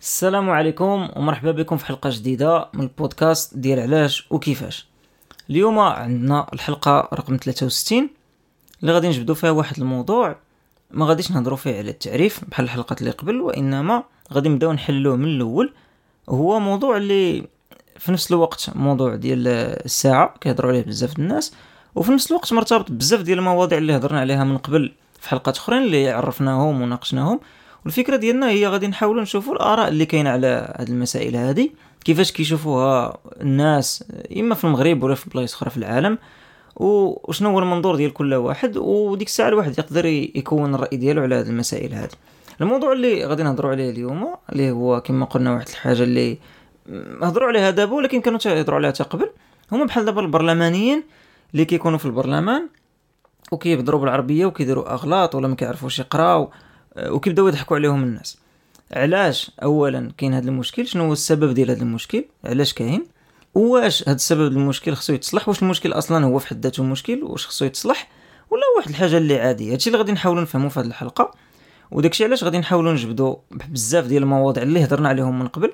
السلام عليكم ومرحبا بكم في حلقة جديدة من البودكاست ديال علاش وكيفاش. اليوم عندنا الحلقة رقم 63 اللي غادي نجبدوا فيها واحد الموضوع ما غاديش نهضروا فيه على التعريف بحال الحلقات اللي قبل وإنما غادي نبداو نحلوه من الأول. هو موضوع اللي في نفس الوقت موضوع ديال الساعة كيهضروا عليه بزاف الناس. وفي نفس الوقت مرتبط بزاف ديال المواضيع اللي هضرنا عليها من قبل في حلقات أخرين اللي عرفناهم وناقشناهم. والفكرة ديالنا هي غادي نحاولوا نشوفوا الآراء اللي كاينة على هذه المسائل هذه كيفاش كيشوفوها الناس إما في المغرب ولا في بلايص أخرى في العالم. وشنو هو المنظور ديال كل واحد. وديك الساعة الواحد يقدر يكون الرأي ديالو على هذه المسائل هذه الموضوع اللي غادي نهضروا عليه اليوم اللي هو كما قلنا واحد الحاجة اللي هضروا عليها دابا ولكن كانوا يهضروا عليها حتى قبل. هما بحال دابا البرلمانيين اللي كيكونوا في البرلمان وكيهضروا بالعربية وكيديروا أغلاط ولا ما كيعرفوش يقراو وكيبداو يضحكوا عليهم الناس. علاش اولا كاين هذا المشكل؟ شنو هو السبب ديال هذا المشكل؟ علاش كاين؟ واش هذا السبب المشكل خصو يتصلح؟ واش المشكل أصلا هو في حد ذاته مشكل؟ واش خصو يتصلح؟ ولا واحد الحاجة اللي عادية؟ هادشي اللي غادي نحاولوا نفهموا في هذه الحلقة. وداكشي علاش غادي نحاولوا نجبدوا بزاف ديال المواضيع اللي هضرنا عليهم من قبل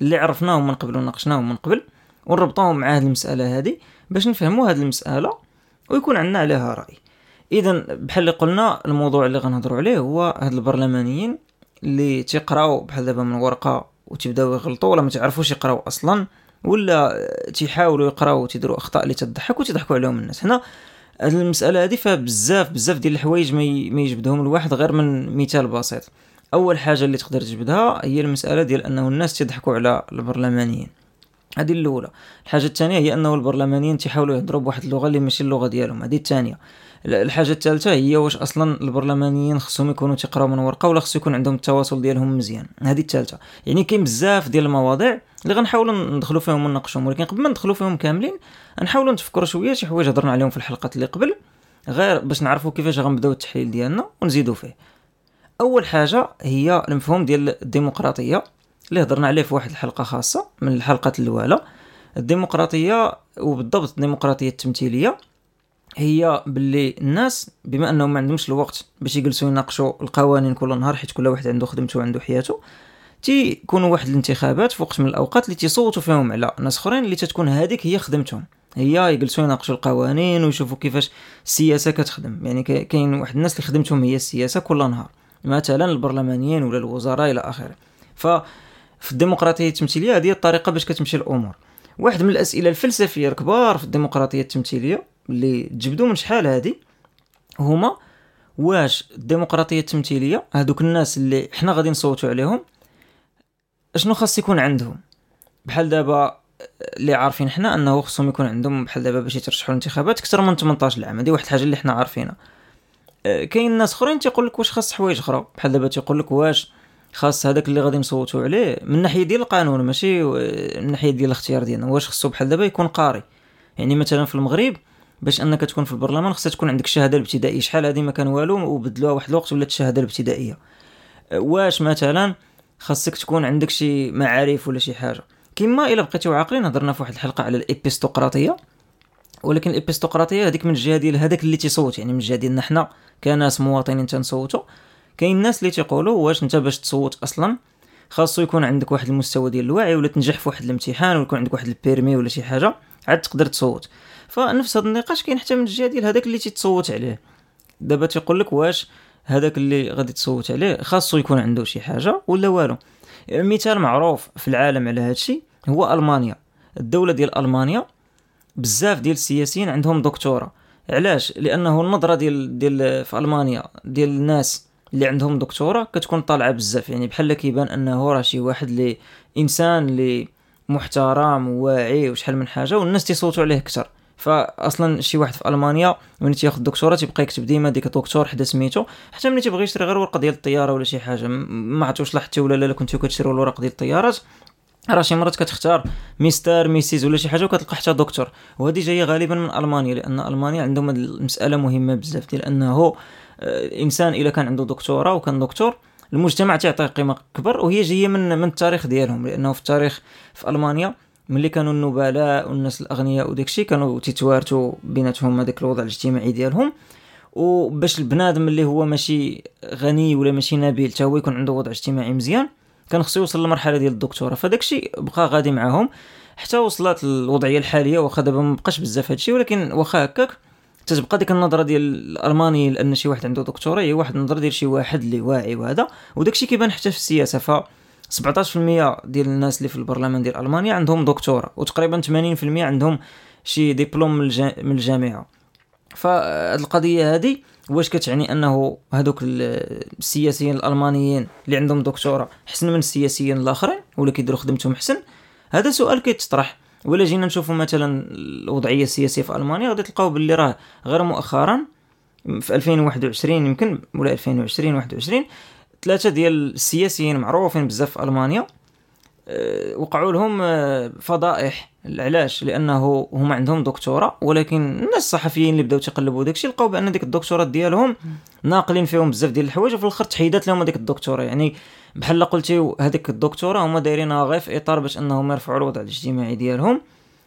اللي عرفناهم من قبل وناقشناهم من قبل ونربطوهم مع هذه المسألة هذه باش نفهموا هذه المسألة ويكون عندنا عليها رأي. اذا بحال اللي قلنا الموضوع اللي غنهضروا عليه هو هاد البرلمانيين اللي تيقراو بحال دابا من ورقة وتبداو يغلطوا ولا ما تعرفوش يقراو أصلا ولا تيحاولوا يقراو وتيديروا أخطاء اللي تضحك وتضحكوا عليهم الناس. هنا هاد المسألة هذه فيها بزاف بزاف ديال الحوايج ما يجبدهم الواحد غير من مثال بسيط. أول حاجة اللي تقدر تجبدها هي المسألة ديال أنه الناس تضحكوا على البرلمانيين. هذه الأولى. الحاجة الثانية هي أنه البرلمانيين تيحاولوا يهضروا بواحد اللغة اللي ماشي اللغة ديالهم. هذه الثانية. الحاجة الثالثة هي واش أصلا البرلمانيين خصهم يكونوا تيقراو من ورقة ولا خصو يكون عندهم التواصل ديالهم مزيان. هذه الثالثة. يعني كاين بزاف ديال المواضيع اللي غنحاولوا ندخلوا فيهم ونناقشوهم ولكن قبل ما ندخلوا فيهم كاملين نحاولوا نتفكروا شوية شي حوايج هضرنا عليهم في الحلقات اللي قبل غير باش نعرفوا كيفاش غنبداو التحليل ديالنا ونزيدوا فيه. أول حاجة هي المفهوم ديال الديمقراطية. اللي هضرنا عليه في واحد الحلقة خاصة من الحلقات الأولى. الديمقراطية وبالضبط الديمقراطية التمثيلية هي باللي الناس بما انهم ما عندهمش الوقت باش يجلسوا يناقشوا القوانين كل نهار حيت كل واحد عنده خدمته وعنده حياته تيكونوا واحد الانتخابات في وقت من الأوقات اللي تيصوتوا فيهم على ناس أخرين اللي تتكون هذيك هي خدمتهم. هي يجلسوا يناقشوا القوانين ويشوفوا كيفاش السياسة كتخدم. يعني كاين واحد الناس اللي خدمتهم هي السياسة كل نهار مثلا البرلمانيين ولا الوزراء إلى آخره. ف في الديمقراطية التمثيلية. هذه الطريقة باش كتمشي الأمور. واحد من الأسئلة الفلسفية الكبار في الديمقراطية التمثيلية اللي تجبدوا من شحال هذه هما واش الديمقراطية التمثيلية هذوك الناس اللي حنا غادي نصوتوا عليهم أشنو خاص يكون عندهم؟ بحال دابا اللي عارفين حنا أنه خصهم يكون عندهم بحال دابا باش يترشحوا الانتخابات أكثر من 18 عام هذه واحد الحاجة اللي حنا عارفينها. أه، كاين ناس أخرين تيقول لك واش خاص حوايج أخرى. بحال دابا تيقول لك واش خاص هذاك اللي غادي نصوتوا عليه من الناحيه ديال القانون ماشي من الناحيه ديال الاختيار ديالنا. واش خصو بحال دابا يكون قاري. يعني مثلا في المغرب باش أنك تكون في البرلمان خصها تكون عندك الشهاده الابتدائية. شحال هذه ما كان والو وبدلوها واحد الوقت ولات الشهادة الابتدائية. واش مثلا خاصك تكون عندك شي معارف ولا شي حاجة. كما إلا بقيتو عاقلين هضرنا في واحد الحلقة على الابيستقراطيه ولكن الابيستقراطيه هذيك من الجهة ديال هذاك اللي تيصوت. يعني من الجهة ديالنا حنا كناس مواطنين تنصوتوا كاين الناس اللي تيقولوا واش انت باش تصوت أصلا خاصو يكون عندك واحد المستوى ديال الوعي ولا تنجح في واحد الامتحان ولا يكون عندك واحد البيرمي ولا شي حاجة عاد تقدر تصوت. فنفس هذا النقاش كاين حتى من الجهة ديال هذاك اللي تيتصوت عليه. دابا تيقول لك واش هذاك اللي غادي تصوت عليه خاصو يكون عنده شي حاجة ولا والو. مثال معروف في العالم على هذا الشيء هو ألمانيا. الدولة ديال ألمانيا بزاف ديال السياسيين عندهم دكتوراه. علاش؟ لأنه النظرة ديال ديال في ألمانيا ديال الناس اللي عندهم دكتوراه كتكون طالعة بزاف. يعني بحال كيبان أنه راه شي واحد اللي إنسان اللي محترم وواعي وشحال من حاجة والناس تيصوتوا عليه أكثر فاصلا شي واحد في ألمانيا ملي تياخذ دكتوراه تيبقى يكتب ديما ديك دكتور حدا سميتو حتى ملي تيبغي يشري غير ورقة ديال الطيارة ولا شي حاجة. ما عرفتوش لا حتى ولا لا كنتو كتشريو الورق ديال الطيارات. راه شي مرات كتختار Mister Misses ولا شي حاجة وكتلقى حتى دكتور. وهذه جاية غالبا من ألمانيا لأن ألمانيا عندهم المسألة مهمة بزاف ديال أنه آه، إنسان إلا كان عنده دكتوراه وكان دكتور المجتمع تعطيه قيمة كبر وهي جاية من من التاريخ ديالهم لأنه في التاريخ في ألمانيا ملي كانوا النبلاء والناس الأغنياء وداكشي كانوا تيتوارثوا بيناتهم هذاك الوضع الاجتماعي ديالهم. وباش البنادم اللي هو ماشي غني ولا ماشي نبيل حتى هو يكون عنده وضع اجتماعي مزيان كان خصو يوصل للمرحله ديال الدكتوراه. فداك الشيء بقى غادي معاهم حتى وصلت الوضعيه الحالية واخا دابا ما بقاش بزاف هادشي ولكن واخا هكاك تتبقى ديك النظرة ديال الألماني لأن شي واحد عنده دكتوراه هي واحد النظرة ديال شي واحد اللي واعي وهذا. وداك الشيء كيبان حتى في السياسة ف 17% ديال الناس اللي في البرلمان ديال ألمانيا عندهم دكتوراه وتقريبا 80% عندهم شي دبلوم من الجامعة. فهاد القضية هذه واش كتعني أنه هذوك السياسيين الألمانيين اللي عندهم دكتوراه حسن من السياسيين الآخرين ولا كيديروا خدمتهم حسن؟ هذا سؤال كيتطرح. ولا جينا نشوفوا مثلا الوضعية السياسية في ألمانيا غادي تلقاو باللي راه غير مؤخرا في 2021 يمكن ولا 2020 21 ثلاثة ديال السياسيين معروفين بزاف في ألمانيا آه، وقعوا لهم آه، فضائح. علاش؟ لأنه هما عندهم دكتوراه ولكن الناس الصحفيين اللي بداو تيقلبوا داكشي لقاو بأن ديك الدكتوراه ديالهم ناقلين فيهم بزاف ديال الحوايج وفي الآخر تحيدات لهم هذيك الدكتوراه يعني بحال قلتي هذيك الدكتوراه هما دايرينها غير في إطار باش أنهم يرفعوا الوضع الاجتماعي ديالهم.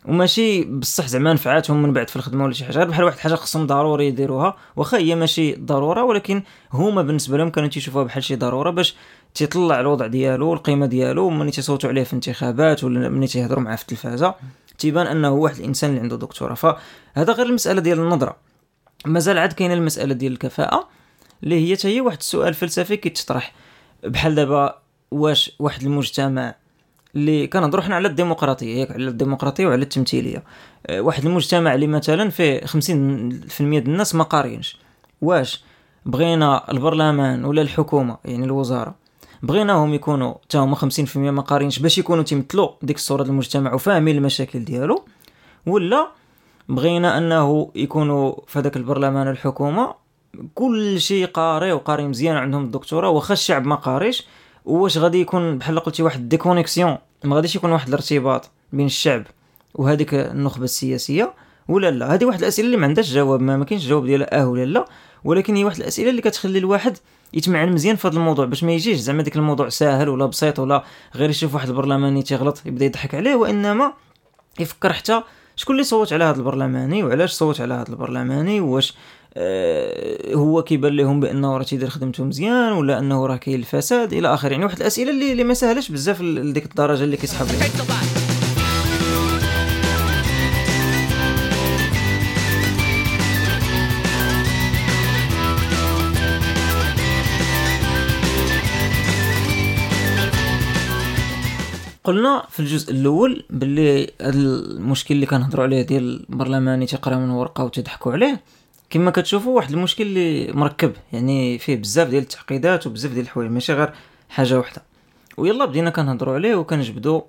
وماشي بصح زعما نفعاتهم من بعد في الخدمة ولا شي حاجة بحال واحد الحاجة خصهم ضروري يديروها. واخا هي ماشي ضرورة ولكن هما بالنسبة لهم كانوا تيشوفوها بحال شي ضرورة باش تيطلع الوضع ديالو القيمه ديالو ملي تيصوتوا عليه في الانتخابات ولا ملي تيهضروا معاه في التلفازة تيبان أنه واحد الإنسان اللي عنده دكتوراه. فهذا غير المسألة ديال النظرة. مازال عاد كاينة المسألة ديال الكفاءة اللي هي هي واحد السؤال فلسفي كيتطرح. بحال دابا واش واحد المجتمع اللي كنهضروا حنا على الديمقراطية ياك على الديمقراطية وعلى التمثيلية. أه، واحد المجتمع اللي مثلا فيه 50% ديال الناس ما قارينش واش بغينا البرلمان ولا الحكومة يعني الوزارة بغيناهم يكونوا حتى هما 50% ما قارينش باش يكونوا تيمثلوا ديك الصورة ديال المجتمع وفاهمين المشاكل ديالو ولا بغينا أنه يكونوا في هذاك البرلمان الحكومة كل شيء قاري وقاري مزيان عندهم الدكتوراه واخا الشعب ما قاريش واش غادي يكون بحال قلتي واحد ديكونيكسيون ما غاديش يكون واحد الارتباط بين الشعب وهذيك النخبة السياسية ولا لا؟ هذه واحد الأسئلة اللي ما عندهاش جواب ما, ما كاينش جواب ديالها أه ولا لا. ولكن هي واحد الأسئلة اللي كتخلي الواحد يتمعن مزيان في هذا الموضوع باش ما يجيش زعما ديك الموضوع ساهل ولا بسيط ولا غير يشوف واحد البرلماني تيغلط يبدا يضحك عليه وإنما يفكر حتى شكون اللي صوت على هذا البرلماني وعلاش صوت على هذا البرلماني واش آه هو كيبان لهم بأنه راه تيدير خدمته مزيان ولا أنه راه كاين الفساد إلى آخره. يعني واحد الأسئلة اللي, ما سهلش بزاف لديك الدرجة اللي كيسحب قلنا في الجزء الأول باللي المشكل اللي كنهضروا عليه ديال البرلماني تيقرا من ورقة وتضحكوا عليه كما كتشوفوا واحد المشكل اللي مركب يعني فيه بزاف ديال التعقيدات وبزاف ديال الحوايج ماشي غير حاجة واحدة ويلا بدينا كنهضروا عليه وكنجبدوا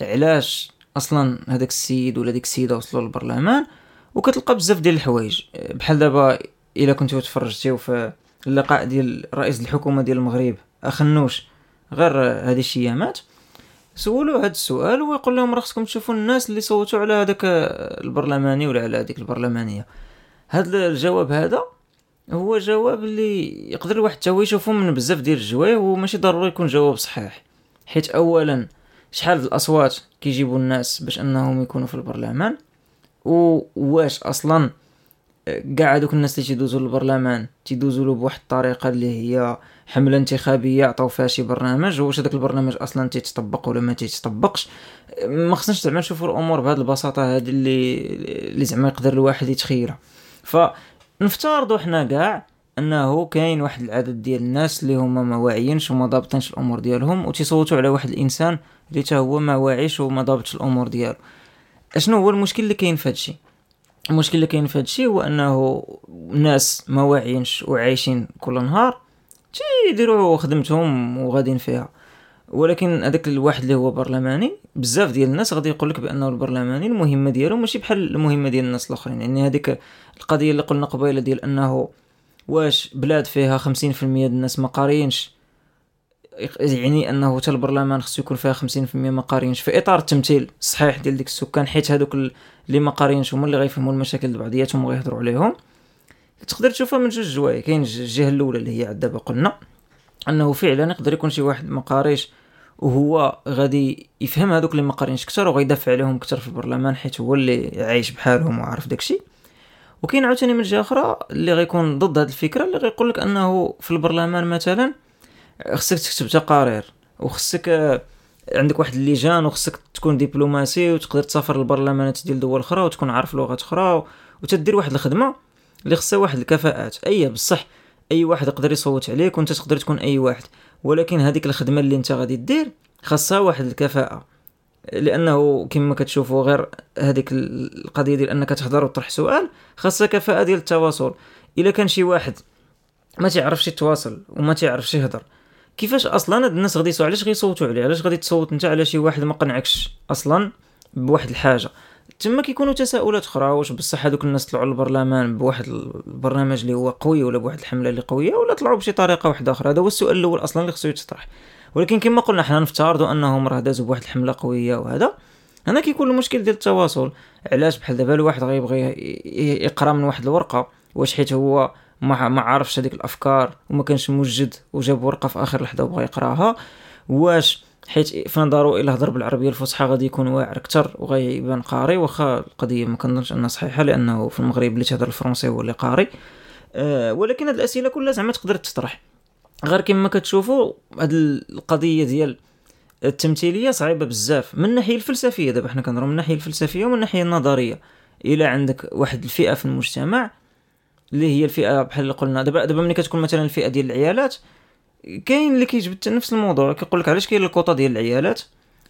علاش أصلا هذاك السيد ولا ديك السيدة وصلوا للبرلمان وكتلقى بزاف ديال الحوايج. بحال دابا إلا كنتو تفرجتيو في اللقاء ديال رئيس الحكومة ديال المغرب أخنوش غير هذه الشيامات. سولوا هذا السؤال ويقول لهم راه خصكم تشوفوا الناس اللي صوتوا على هذاك البرلماني ولا على هذيك البرلمانية. هذا الجواب هذا هو جواب اللي يقدر الواحد حتى هو يشوفه من بزاف ديال الجوايه وماشي ضروري يكون جواب صحيح. حيت اولا شحال الأصوات كيجيبوا الناس باش أنهم يكونوا في البرلمان؟ وواش أصلا كاع هذوك الناس اللي تيدوزوا للبرلمان تيدوزوا له بواحد الطريقة اللي هي حملة انتخابية عطاو فيها شي برنامج واش هذاك البرنامج أصلا تيتطبق ولا ما تيتطبقش؟ ما خصناش زعما نشوفوا الأمور بهذه البساطة هذه اللي اللي زعما يقدر الواحد يتخيلها. فنفترضوا حنا كاع أنه كاين واحد العدد ديال الناس اللي هما ما واعيينش وما ضابطينش الأمور ديالهم وتيصوتوا على واحد الإنسان اللي تا هو ما واعيش وما ضابطش الأمور ديالو. أشنو هو المشكل اللي كاين في هادشي؟ المشكل اللي كاين في هادشي هو أنه الناس ما واعيينش وعايشين كل نهار تيديروا خدمتهم وغاديين فيها. ولكن هذاك الواحد اللي هو برلماني بزاف ديال الناس غادي يقول لك بأنه البرلماني المهمة ديالو ماشي بحال المهمة ديال الناس الأخرين. يعني هذيك القضية اللي قلنا قبيلة ديال أنه واش بلاد فيها 50% ديال الناس ما قاريينش يعني أنه حتى البرلمان خصو يكون فيها 50% ما قاريينش. في إطار التمثيل الصحيح ديال ديك السكان حيت هذوك اللي ما قاريينش هما اللي غيفهموا المشاكل بعضياتهم وغيهضروا عليهم. تقدر تشوفها من جوج جوايه كاين الجهة الأولى اللي هي دابا قلنا أنه فعلا يقدر يكون شي واحد ما قاريش وهو غادي يفهم هذوك اللي ما قارينش كثر وغيدافع عليهم كثر في البرلمان حيت هو اللي عايش بحالهم وعارف داكشي. وكاين عاوتاني من جهة أخرى اللي غيكون ضد هذه الفكرة اللي غيقول لك أنه في البرلمان مثلا خصك تكتب تقارير وخصك عندك واحد اللجان وخصك تكون دبلوماسي وتقدر تسافر للبرلمانات ديال دول أخرى وتكون عارف لغات أخرى وتدير واحد الخدمة اللي خصها واحد الكفاءات. أي بصح أي واحد يقدر يصوت عليك وأنت تقدر تكون أي واحد. ولكن هذيك الخدمة اللي أنت غادي دير خاصها واحد الكفاءة. لأنه كما كتشوفوا غير هذيك القضية ديال أنك تهضر وتطرح سؤال خاصها كفاءة ديال التواصل. إلا كان شي واحد ما تعرفش يتواصل وما تعرفش يهضر كيفاش أصلا هاد الناس غادي يسوعوا علاش غيصوتوا عليه؟ علاش غادي تصوت أنت؟ على شي واحد ما قنعكش أصلا بواحد الحاجة؟ تما كيكونوا تساؤلات أخرى واش بصح هذوك الناس طلعوا للبرلمان بواحد البرنامج اللي هو قوي ولا بواحد الحملة اللي قوية ولا طلعوا بشي طريقة واحدة أخرى؟ هذا هو السؤال الأول أصلا اللي خصو يتطرح. ولكن كما قلنا حنا نفترضوا أنهم راه دازوا بواحد الحملة قوية وهذا. هنا كيكون المشكل ديال التواصل. علاش؟ بحال دابا الواحد غيبغي يقرأ من واحد الورقة واش حيت هو ما ما عارفش هذيك الأفكار وما كانش موجد وجاب ورقة في آخر لحظة وبغى يقراها. واش حيت في نظرو إلا هضر بالعربية الفصحى غادي يكون واعر أكثر وغيبان قاري واخا القضية ما كنظنش أنها صحيحة لأنه في المغرب اللي تهضر الفرنسي هو اللي قاري. أه ولكن هاد الأسئلة كلها زعما تقدر تطرح. غير كما كتشوفوا هاد القضية ديال التمثيلية صعيبة بزاف من الناحيه الفلسفية دابا حنا كنهضروا من الناحيه الفلسفية ومن الناحيه النظرية. إلا عندك واحد الفئة في المجتمع اللي هي الفئة بحال قلنا دابا دابا ملي كتكون مثلا الفئة ديال العيالات كاين اللي كيجبد نفس الموضوع. كيقول لك علاش كاين الكوطة ديال العيالات؟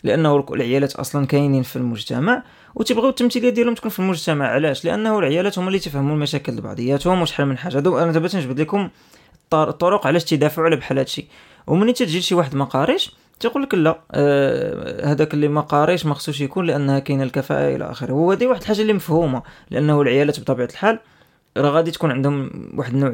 لأنه العيالات أصلا كاينين في المجتمع وتيبغيو التمثيلية ديالهم تكون في المجتمع. علاش؟ لأنه العيالات هما اللي تفهموا المشاكل بعضياتهم وشحال من حاجة. أنا دابا تنجبد لكم الطرق علاش تيدافعوا على بحال هادشي. ومني تجي شي واحد ما قاريش تيقول لك لا آه هذاك اللي ما قاريش ما خصوش يكون لأنها كاينة الكفاءة إلى آخره. وهذه واحد الحاجة اللي مفهومة لأنه العيالات بطبيعة الحال راه غادي تكون عندهم واحد النوع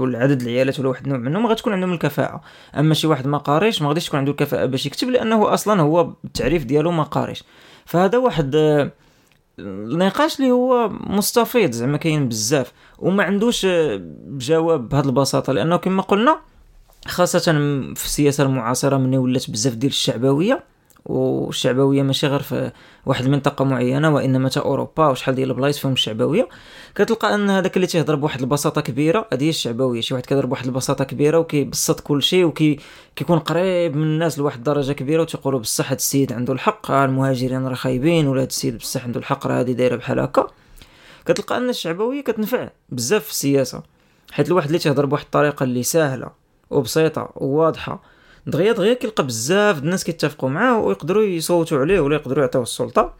ولا عدد العيالات ولا واحد النوع منهم غتكون عندهم الكفاءة. أما شي واحد ما قاريش ما غاديش تكون عنده الكفاءة باش يكتب لأنه أصلا هو التعريف ديالو ما قاريش. فهذا واحد آه، النقاش اللي هو مستفيض زعما كاين بزاف. وما عندوش آه، جواب بهذه البساطة لأنه كما قلنا خاصة في السياسة المعاصرة من ولات بزاف ديال الشعبوية. والشعبويه ماشي غير في واحد المنطقة معينة وإنما تا أوروبا وشحال ديال البلايص فيهم الشعبويه كتلقى أن هذاك اللي تيهضر بواحد البساطة كبيرة هذه هي الشعبوية. شي واحد كيهضر بواحد البساطة كبيرة وكيبسط كل شيء وكي كيكون قريب من الناس لواحد الدرجة كبيرة وتيقولوا بصح هذا السيد عنده الحق المهاجرين راه خايبين ولا هذا السيد بصح عنده الحق راه هذه دايرة بحال هكا. كتلقى أن الشعبوية كتنفع بزاف في السياسة حيت الواحد اللي تيهضر بواحد الطريقة اللي سهله وبسيطة وواضحة دغيا دغيا كيلقى بزاف الناس كيتفقوا معاه ويقدروا يصوتوا عليه ولا يقدروا يعطيوه السلطة.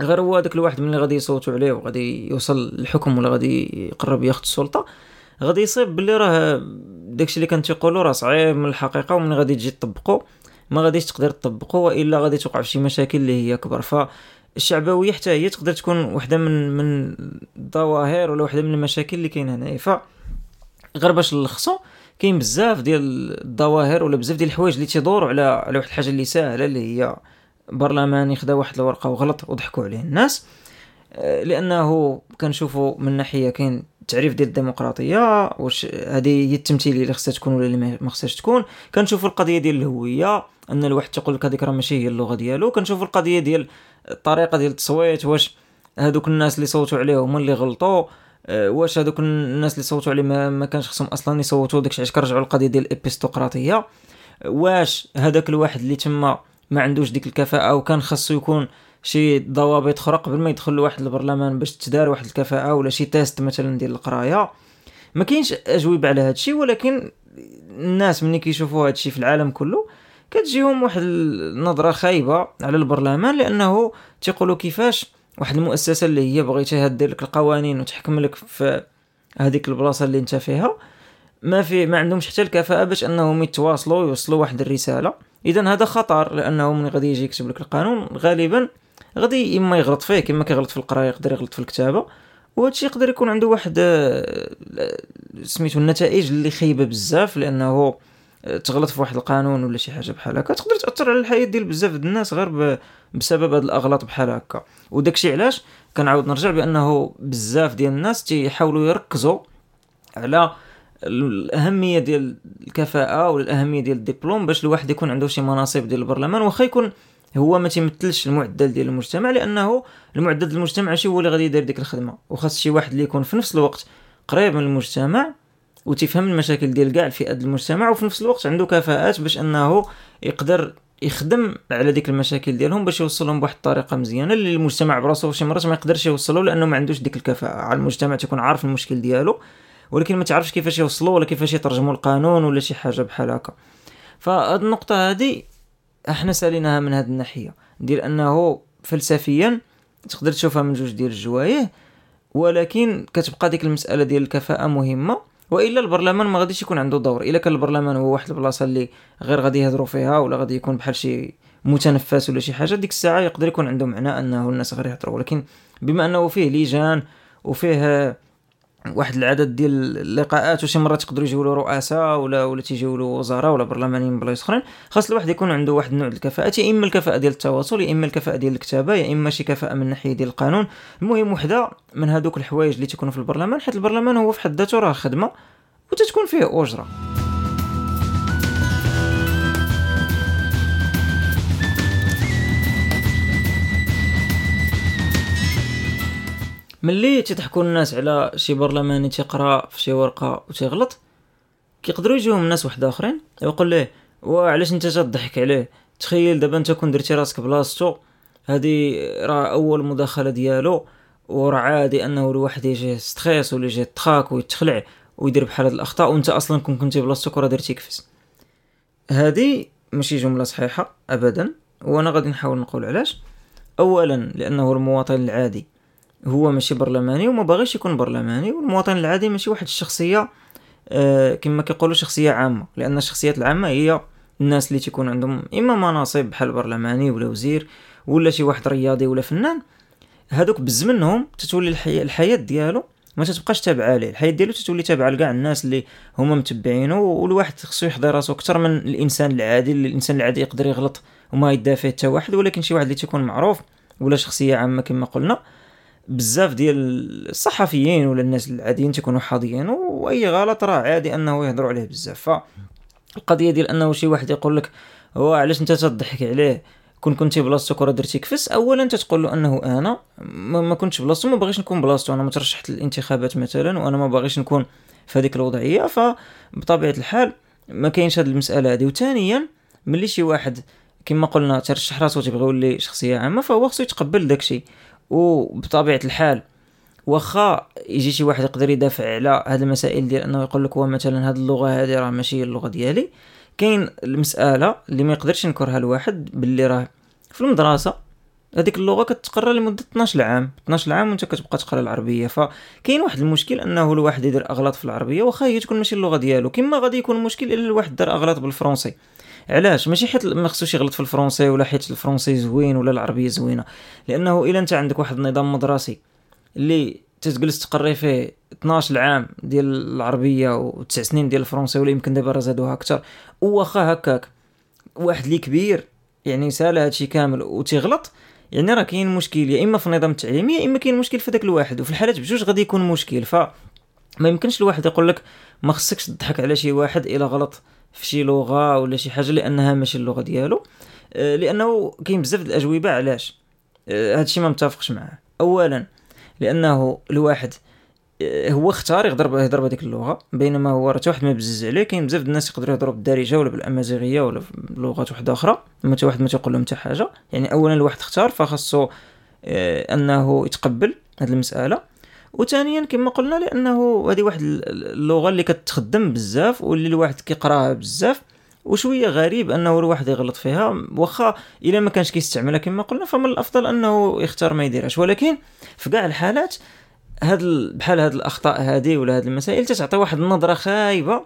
غير هو هذاك الواحد ملي غادي يصوتوا عليه وغادي يوصل للحكم ولا غادي يقرب ياخذ السلطة غادي يصيب باللي راه داكشي اللي كان تيقولوا راه صعيب من الحقيقة ومن غادي تجي تطبقوا ما غاديش تقدر تطبقوا وإلا غادي توقع في شي مشاكل اللي هي كبر فالشعبوية حتى هي تقدر تكون وحدة من من الظواهر ولا وحدة من المشاكل اللي كاين هنايا. ف غير باش نلخصو كاين بزاف ديال الظواهر ولا بزاف ديال الحوايج اللي تيدوروا على على واحد الحاجة اللي ساهلة اللي هي برلمان يخدا واحد الورقة وغلط وضحكوا عليه الناس. آه، لأنه كنشوفوا من ناحية كاين التعريف ديال الديمقراطية واش هذه هي التمثيليه اللي خصها تكون ولا اللي ما خصهاش تكون. كنشوفوا القضية ديال الهوية أن الواحد تيقول لك هذيك راه ماشي هي اللغة ديالو. كنشوفوا القضية ديال الطريقة ديال التصويت واش هذوك الناس اللي صوتوا عليه هما اللي غلطوا. واش هذوك الناس اللي صوتوا عليه ما, ما كانش خصهم أصلا يصوتوا داكشي؟ علاش كنرجعوا للقضية ديال الابيستقراطيه واش هذاك الواحد اللي تما ما عندوش ديك الكفاءة وكان خاصو يكون شي ضوابط أخرى قبل ما يدخل لواحد البرلمان باش تدار واحد الكفاءة ولا شي تيست مثلا ديال القراية؟ ما كاينش أجوبة على هذا الشيء ولكن الناس ملي كيشوفوا هذا الشيء في العالم كله كتجيهم واحد النظره خايبة على البرلمان لأنه تيقولوا كيفاش واحد المؤسسة اللي هي بغيتها دير لك القوانين وتحكم لك في هذيك البلاصة اللي انت فيها. ما في ما عندهمش حتى الكفاءة باش انهم يتواصلوا ويوصلوا واحد الرسالة. اذا هذا خطر لأنه من غادي يجي يكتب لك القانون غالبا غادي إما يغلط فيه كما كيغلط في القراية يقدر يغلط في الكتابة. وهادشي يقدر يكون عنده واحد آه، سميتو النتائج اللي خايبة بزاف لأنه تغلط في واحد القانون ولا شي حاجة بحال هكا تقدر تأثر على الحياة ديال بزاف د الناس غير بسبب هاد الأغلاط بحال هكا. وداكشي علاش؟ كنعاود نرجع بأنه بزاف ديال الناس تيحاولوا يركزوا على الأهمية ديال الكفاءة ولا الاهميه ديال الدبلوم باش الواحد يكون عنده شي مناصب ديال البرلمان واخا يكون هو ما تيمثلش المعدل ديال المجتمع لأنه المعدل ديال المجتمع ماشي هو اللي غادي يدير ديك الخدمة. وخاص شي واحد اللي يكون في نفس الوقت قريب من المجتمع وتفهم المشاكل ديال كاع الفئات المجتمع وفي نفس الوقت عنده كفاءات باش أنه يقدر يخدم على ديك المشاكل ديالهم باش يوصلهم بواحد الطريقة مزيانة اللي المجتمع براسو شي مرات ما يقدرش يوصلوا لأنه ما عندوش ديك الكفاءة. على المجتمع تكون عارف المشكل ديالو ولكن ما تعرفش كيفاش يوصلوا ولا كيفاش يترجموا القانون ولا شي حاجة بحال هكا. فهاد النقطة هذه إحنا ساليناها من هذه الناحية ديال أنه فلسفيا تقدر تشوفها من جوج ديال الجوايه ولكن كتبقى ديك المسألة ديال الكفاءة مهمة. وإلا البرلمان ما غاديش يكون عنده دور. إلا كان البرلمان هو واحد البلاصة اللي غير غادي يهضروا فيها ولا غادي يكون بحال شي متنفس ولا شي حاجة ديك الساعة يقدر يكون عنده معنى أنه الناس غير يهضروا. ولكن بما أنه فيه لجان وفيه واحد العدد ديال اللقاءات وشي مرات يقدروا يجيو له رؤساء ولا ولا تيجيو له وزراء ولا برلمانيين من بلايص اخرين خاص الواحد يكون عنده واحد النوع الكفاءات يا إما الكفاءة ديال التواصل يا إما الكفاءة ديال الكتابة يا إما شي كفاءة من ناحية ديال القانون. المهم وحدة من هذوك الحوايج اللي تيكونوا في البرلمان حيت البرلمان هو في حد ذاته راه خدمة وتتكون فيه أجرة. ملي تضحكوا الناس على شي برلماني تيقرا في شي ورقة وتيغلط كيقدروا يجيهم الناس واحد آخرين يقول ليه وعلاش انت تضحك عليه؟ تخيل دابا انت كون درتي راسك بلاصتو هادي راه أول مداخلة ديالو وراه عادي أنه الواحد يجي ستريس ولا يجي تخاك ويتخلع ويدير بحال هاد الأخطاء وانت أصلا كون كنتي بلاصتك وراه درتي كفس هادي ماشي جملة صحيحة ابدا وأنا غادي نحاول نقول علاش. اولا لأنه المواطن العادي هو ماشي برلماني وما باغيش يكون برلماني والمواطن العادي ماشي واحد الشخصية آه كما كيقولوا شخصية عامة لأن الشخصيات العامة هي الناس اللي تيكون عندهم إما مناصب بحال برلماني ولا وزير ولا شي واحد رياضي ولا فنان. هادوك بز منهم تتولي الحياة, الحياة ديالو ما تتبقاش تابعة ليه الحياة ديالو تتولي تابعة لكاع الناس اللي هما متبعينه والواحد خصو يحضر راسو أكثر من الإنسان العادي اللي الإنسان العادي يقدر يغلط وما يدافع حتى واحد ولكن شي واحد اللي تيكون معروف ولا شخصية عامة كما قلنا بزاف ديال الصحفيين ولا الناس العاديين تيكونوا حاضيين وأي غلط راه عادي أنه يهضروا عليه بزاف. فالقضية ديال أنه شي واحد يقول لك هو علاش أنت تضحك عليه؟ كون كنتي بلاصتك وراه درتي كفس. اولا تتقول له أنه أنا ما, كنتش بلاصتو ما باغيش نكون بلاصتو أنا ما ترشحت للانتخابات مثلا وأنا ما باغيش نكون في هذيك الوضعية. فبطبيعة الحال ما كاينش هذه المسألة هذه وثانيا ملي شي واحد كما قلنا ترشح راسو تيبغي يولي شخصية عامة فهو خصو يتقبل داكشي. وبطبيعة الحال واخا يجي شي واحد يقدر يدافع على هذه المسائل ديال إنه يقول لك هو مثلا هذه اللغة هذه راه ماشي اللغة ديالي كاين المسألة اللي ما يقدرش ينكرها الواحد باللي راه في المدرسة هذيك اللغة كتقرا لمدة 12 عام 12 عام وانت كتبقى تقرا العربية. فكاين واحد المشكل إنه الواحد يدير أغلاط في العربية واخا هي تكون ماشي اللغة ديالو كما غادي يكون مشكل إلا الواحد دار أغلاط بالفرنسي. علاش؟ ماشي حيت ما خصوش يغلط في الفرنسي ولا حيت الفرنسي زوين ولا العربية زوينة. لأنه إلا أنت عندك واحد النظام مدرسي اللي تجلس تقري فيه 12 عام ديال العربية و9 سنين ديال الفرنسي ولا يمكن دابا زادوها أكثر واخا هكاك. واحد اللي كبير يعني سال هادشي كامل وتيغلط يعني راه كاين مشكل يا إما في النظام التعليمي يا إما كاين مشكل في داك الواحد. وفي الحالات بجوج غادي يكون مشكل ف ما يمكنش الواحد يقول لك ما خصكش تضحك على شي واحد إلا غلط. في شي لغة ولا شي حاجة لأنها ماشي اللغة ديالو. آه، لأنه كاين بزاف الأجوبة علاش؟ آه، هادشي ما متفقش معاه. اولا لأنه الواحد آه، هو اختار يهضر يهضر بهذيك اللغة بينما هو راه واحد ما بزز عليه. كاين بزاف الناس يقدروا يهضروا بالدارجة ولا بالأمازيغية ولا بلغات واحدة أخرى ما حتى واحد ما تيقول لهم حتى حاجة. يعني اولا الواحد اختار فخاصو أنه يتقبل هذه المسألة. وثانيا كما قلنا لأنه هذه واحد اللغة اللي كتخدم بزاف واللي الواحد كيقراها بزاف وشوية غريب أنه الواحد يغلط فيها. واخا إلا ما كانش كيستعملها كما قلنا فمن الأفضل أنه يختار ما يديرهاش. ولكن في كاع الحالات هاد بحال هاد الأخطاء هذه ولا هاد المسائل تتعطي واحد النظرة خايبة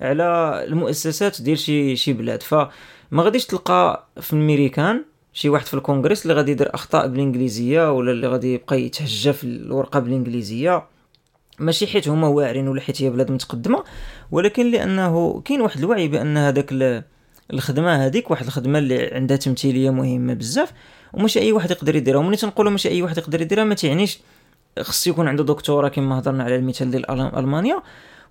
على المؤسسات ديال شي شي بلاد. فما غاديش تلقى في الميريكان شي واحد في الكونغرس اللي غادي يدير أخطاء بالإنجليزية ولا اللي غادي يبقى يتهجى في الورقة بالإنجليزية ماشي حيت هما واعرين ولا حيت هي بلاد متقدمة ولكن لأنه كاين واحد الوعي بأن هذاك الخدمة هذيك واحد الخدمة اللي عندها تمثيلية مهمة بزاف وماشي أي واحد يقدر يديرها. وملي تنقولوا ماشي أي واحد يقدر يديرها ما تعنيش خصو يكون عنده دكتوراه كما هضرنا على المثال ديال ألمانيا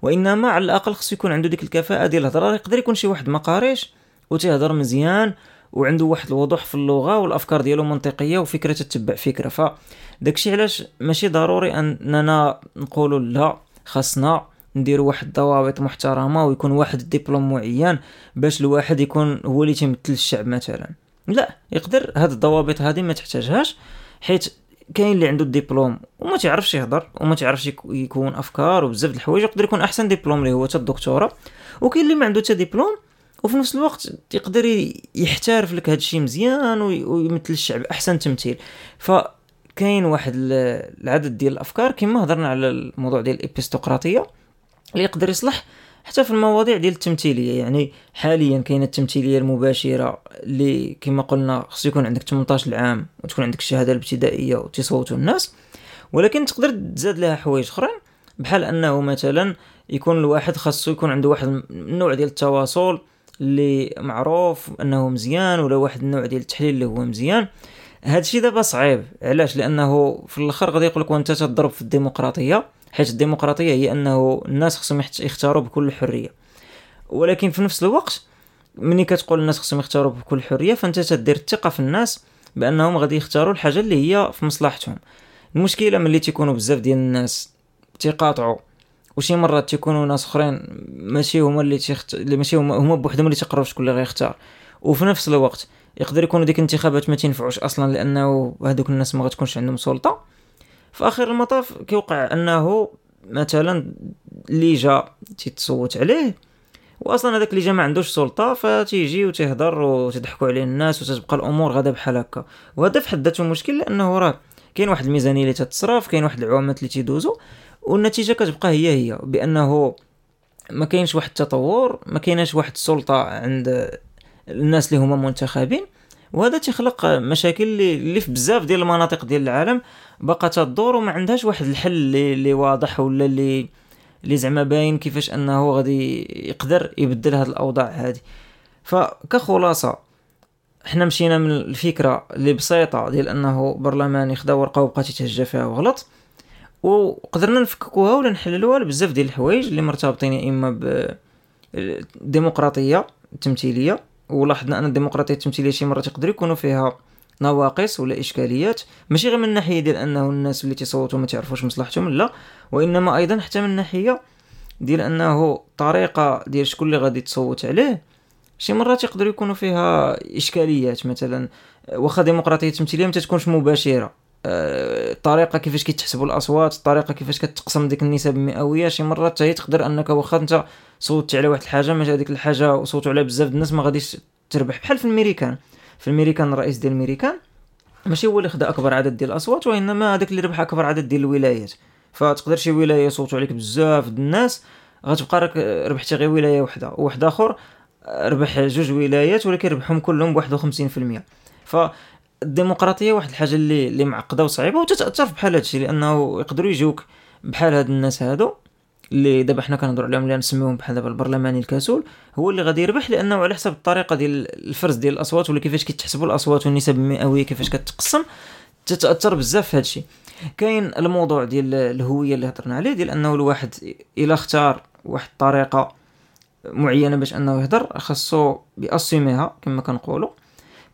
وإنما على الأقل خصو يكون عنده ديك الكفاءة ديال الهضرة. يقدر يكون شي واحد ما قاريش وتيهضر مزيان وعنده واحد الوضوح في اللغة والأفكار ديالو منطقية وفكرة تتبع فكرة. فداكشي علاش ماشي ضروري أننا نقولوا لا خاصنا نديروا واحد الضوابط محترمة ويكون واحد الدبلوم معين باش الواحد يكون هو اللي تيمثل الشعب مثلا. لا يقدر هاد الضوابط هذه ما تحتاجهاش حيت كاين اللي عنده الدبلوم وما تعرفش يهضر وما تعرفش يك- يكون أفكار وبزاف د الحوايج يقدر يكون أحسن دبلوم اللي هو حتى الدكتوراه وكاين اللي ما عنده حتى دبلوم وفي نفس الوقت يقدر يحترف لك هادشي مزيان وي- ويمثل الشعب أحسن تمثيل. فكاين واحد ال- العدد ديال الأفكار كما هضرنا على الموضوع ديال الإبستقراطية اللي يقدر يصلح حتى في المواضيع ديال التمثيلية. يعني حاليا كاينة التمثيلية المباشرة اللي كما قلنا خص يكون عندك 18 عام وتكون عندك الشهادة الابتدائية وتصوتوا الناس ولكن تقدر تزاد لها حوايج أخرين بحال أنه مثلا يكون الواحد خاصو يكون عنده واحد النوع ديال التواصل اللي معروف أنه مزيان ولا واحد النوع ديال التحليل اللي هو مزيان. هادشي دابا صعيب. علاش؟ لأنه في الآخر غادي يقول لك وأنت تضرب في الديمقراطية حيت الديمقراطية هي أنه الناس خصهم يختاروا بكل حرية. ولكن في نفس الوقت ملي كتقول الناس خصهم يختاروا بكل حرية فأنت تدير الثقة في الناس بأنهم غادي يختاروا الحاجة اللي هي في مصلحتهم. المشكلة ملي تيكونوا بزاف ديال الناس تيقاطعوا وشي مرات تيكونوا ناس أخرين ماشي هما اللي تيخت... اللي ماشي هما هما بوحدهم اللي تيقرروا شكون اللي غيختار. وفي نفس الوقت يقدر يكونوا ديك الانتخابات ما تنفعوش أصلا لأنه هذوك الناس ما غتكونش عندهم سلطة. في آخر المطاف كيوقع أنه مثلا اللي جا تيتصوت عليه واصلا هذاك اللي جا ما عندوش سلطة فتيجي وتيهضر وتضحكوا عليه الناس وتتبقى الأمور غادا بحال هكا. وهذا في حد ذاته مشكل لأنه راه كاين واحد الميزانية اللي تتصرف كاين واحد العوامات اللي تيدوزو. والنتيجة كتبقى هي هي بأنه ما كاينش واحد التطور ما كايناش واحد السلطة عند الناس اللي هما منتخبين وهذا تيخلق مشاكل اللي, في بزاف ديال المناطق ديال العالم باقا تدور وما عندهاش واحد الحل اللي, اللي واضح ولا اللي اللي زعما باين كيفاش أنه غادي يقدر يبدل هاد الأوضاع هذه فكخلاصة حنا مشينا من الفكرة اللي بسيطة ديال أنه برلمان يخدا ورقة وبقى تيتهجى فيها وغلط. وقدرنا نفككوها ولا نحللوها لبزاف ديال الحوايج اللي مرتبطين يا إما بالديمقراطيه التمثيليه ولاحظنا أن الديمقراطية التمثيلية شي مرات يقدر يكونوا فيها نواقص ولا إشكاليات ماشي غير من الناحية ديال أنه الناس اللي تيصوتوا ما تعرفوش مصلحتهم لا. وإنما أيضا حتى من الناحية ديال أنه الطريقة ديال شكون اللي غادي تصوت عليه شي مرات يقدروا يكونوا فيها إشكاليات مثلا واخا ديمقراطية تمثيلية ما تكونش مباشرة. الطريقة كيفاش كيتحسبوا الأصوات الطريقة كيفاش كتقسم ديك النسب المئوية شي مرات هي تقدر أنك واخا أنت صوتت على واحد الحاجة ما هذيك الحاجة وصوتوا عليها بزاف الناس ما غاديش تربح. بحال في الميريكان في الميريكان الرئيس ديال الميريكان ماشي هو اللي خدا أكبر عدد ديال الأصوات وإنما هذاك اللي ربح أكبر عدد ديال الولايات. فتقدر شي ولاية يصوتوا عليك بزاف الناس غتبقى راك ربحتي غير ولاية وحدة. وواحد آخر ربح جوج ولايات ولكن ربحهم كلهم ب 51% فالديمقراطيه واحد الحاجة اللي اللي معقدة وصعيبة وتتأثر بحال هادشي لأنه يقدروا يجوك بحال هاد الناس هادو اللي دابا حنا كنهضروا عليهم اللي نسميوهم بحال دابا البرلماني الكسول هو اللي غادي يربح لأنه على حسب الطريقة ديال الفرز ديال الأصوات ولا كيفاش كيتحسبوا الأصوات والنسب المئوية كيفاش كتقسم تتأثر بزاف في هادشي. كاين الموضوع ديال الهوية اللي هضرنا عليه ديال أنه الواحد إلا اختار واحد الطريقة معينة باش أنه يهضر خاصو بيأسيميها كما كنقولوا.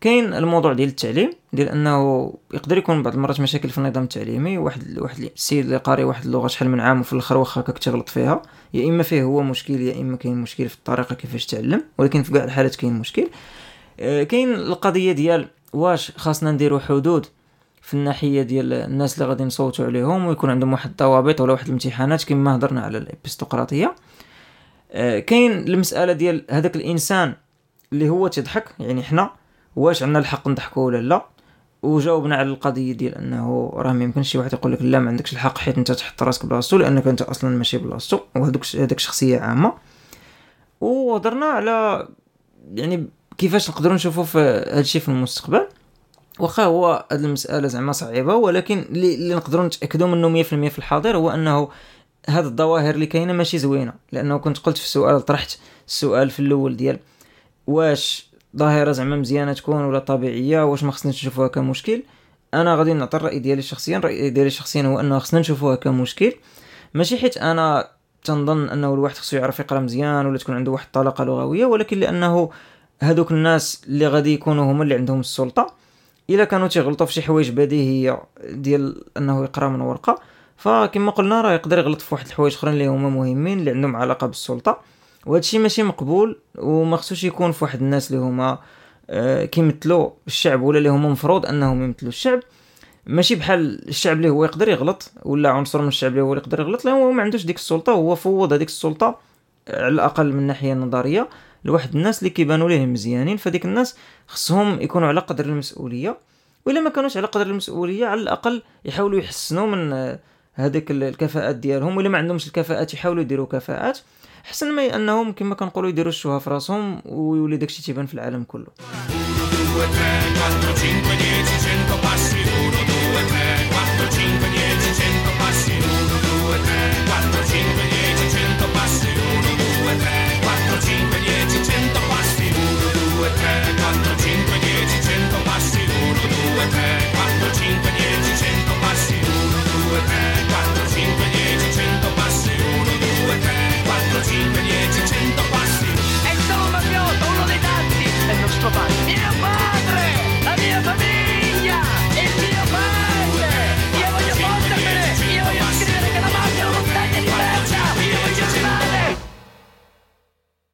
كاين الموضوع ديال التعليم ديال أنه يقدر يكون بعض المرات مشاكل في النظام التعليمي واحد واحد السيد اللي قاري واحد اللغة شحال من عام وفي الآخر واخا هكاك تغلط فيها يا إما فيه هو مشكل يا إما كاين مشكل في الطريقة كيفاش تعلم ولكن في كاع الحالات كاين مشكل. آه، كاين القضية ديال واش خاصنا نديرو حدود في الناحية ديال الناس اللي غادي نصوتوا عليهم ويكون عندهم واحد الضوابط ولا واحد الامتحانات كما هضرنا على الإبستقراطية. آه، كاين المسألة ديال هذاك الإنسان اللي هو تضحك يعني حنا واش عندنا الحق نضحكوا ولا لا؟ وجاوبنا على القضية ديال أنه راه ما يمكنش شي واحد يقول لك لا ما عندكش الحق حيت أنت تحط راسك بلاصتو لأنك أنت أصلا ماشي بلاصتو وهذوك هذاك شخصية عامة. وهضرنا على يعني كيفاش نقدروا نشوفوا في هادشي في المستقبل. واخا هو هاد المسألة زعما صعيبة ولكن اللي, نقدروا نتاكدوا منه 100% في الحاضر هو أنه هاد الظواهر اللي كاينة ماشي زوينة. لأنه كنت قلت في السؤال طرحت السؤال في الأول ديال واش ظاهرة زعما مزيانة تكون ولا طبيعية واش ما خصناش نشوفوها كمشكل. أنا غادي نعطي الرأي ديالي الشخصيا الرأي ديالي الشخصيا هو أنه خصنا نشوفوها كمشكل. ماشي حيت أنا تنظن أنه الواحد خصو يعرف يقرأ مزيان ولا تكون عنده واحد الطلاقة لغوية ولكن لأنه هذوك الناس اللي غادي يكونوا هما اللي عندهم السلطة إلا كانوا تيغلطوا في شي حوايج بديهية ديال أنه يقرأ من ورقة فكما قلنا راه يقدر يغلط في واحد الحوايج أخرين اللي هما مهمين اللي عندهم علاقة بالسلطة. وهذا الشيء ماشي مقبول وما خصوش يكون في واحد الناس اللي هما آه، كيمثلوا الشعب ولا اللي هما مفروض أنهم يمثلوا الشعب. ماشي بحال الشعب اللي هو يقدر يغلط ولا عنصر من الشعب اللي هو يقدر يغلط لا هو ما عندوش ديك السلطة هو فوض هذيك السلطة على الأقل من الناحيه النظريه لواحد الناس اللي كيبانوا ليه مزيانين. فديك الناس خصهم يكونوا على قدر المسؤولية وإلا ما كانوش على قدر المسؤولية على الأقل يحاولوا يحسنوا من آه، هذيك الكفاءات ديالهم ولا ما عندهمش الكفاءات يحاولوا يديروا كفاءات. حسن ما أنهم كما كنقولوا يديروا الشوها في راسهم ويولي داكشي تيبان في العالم كله.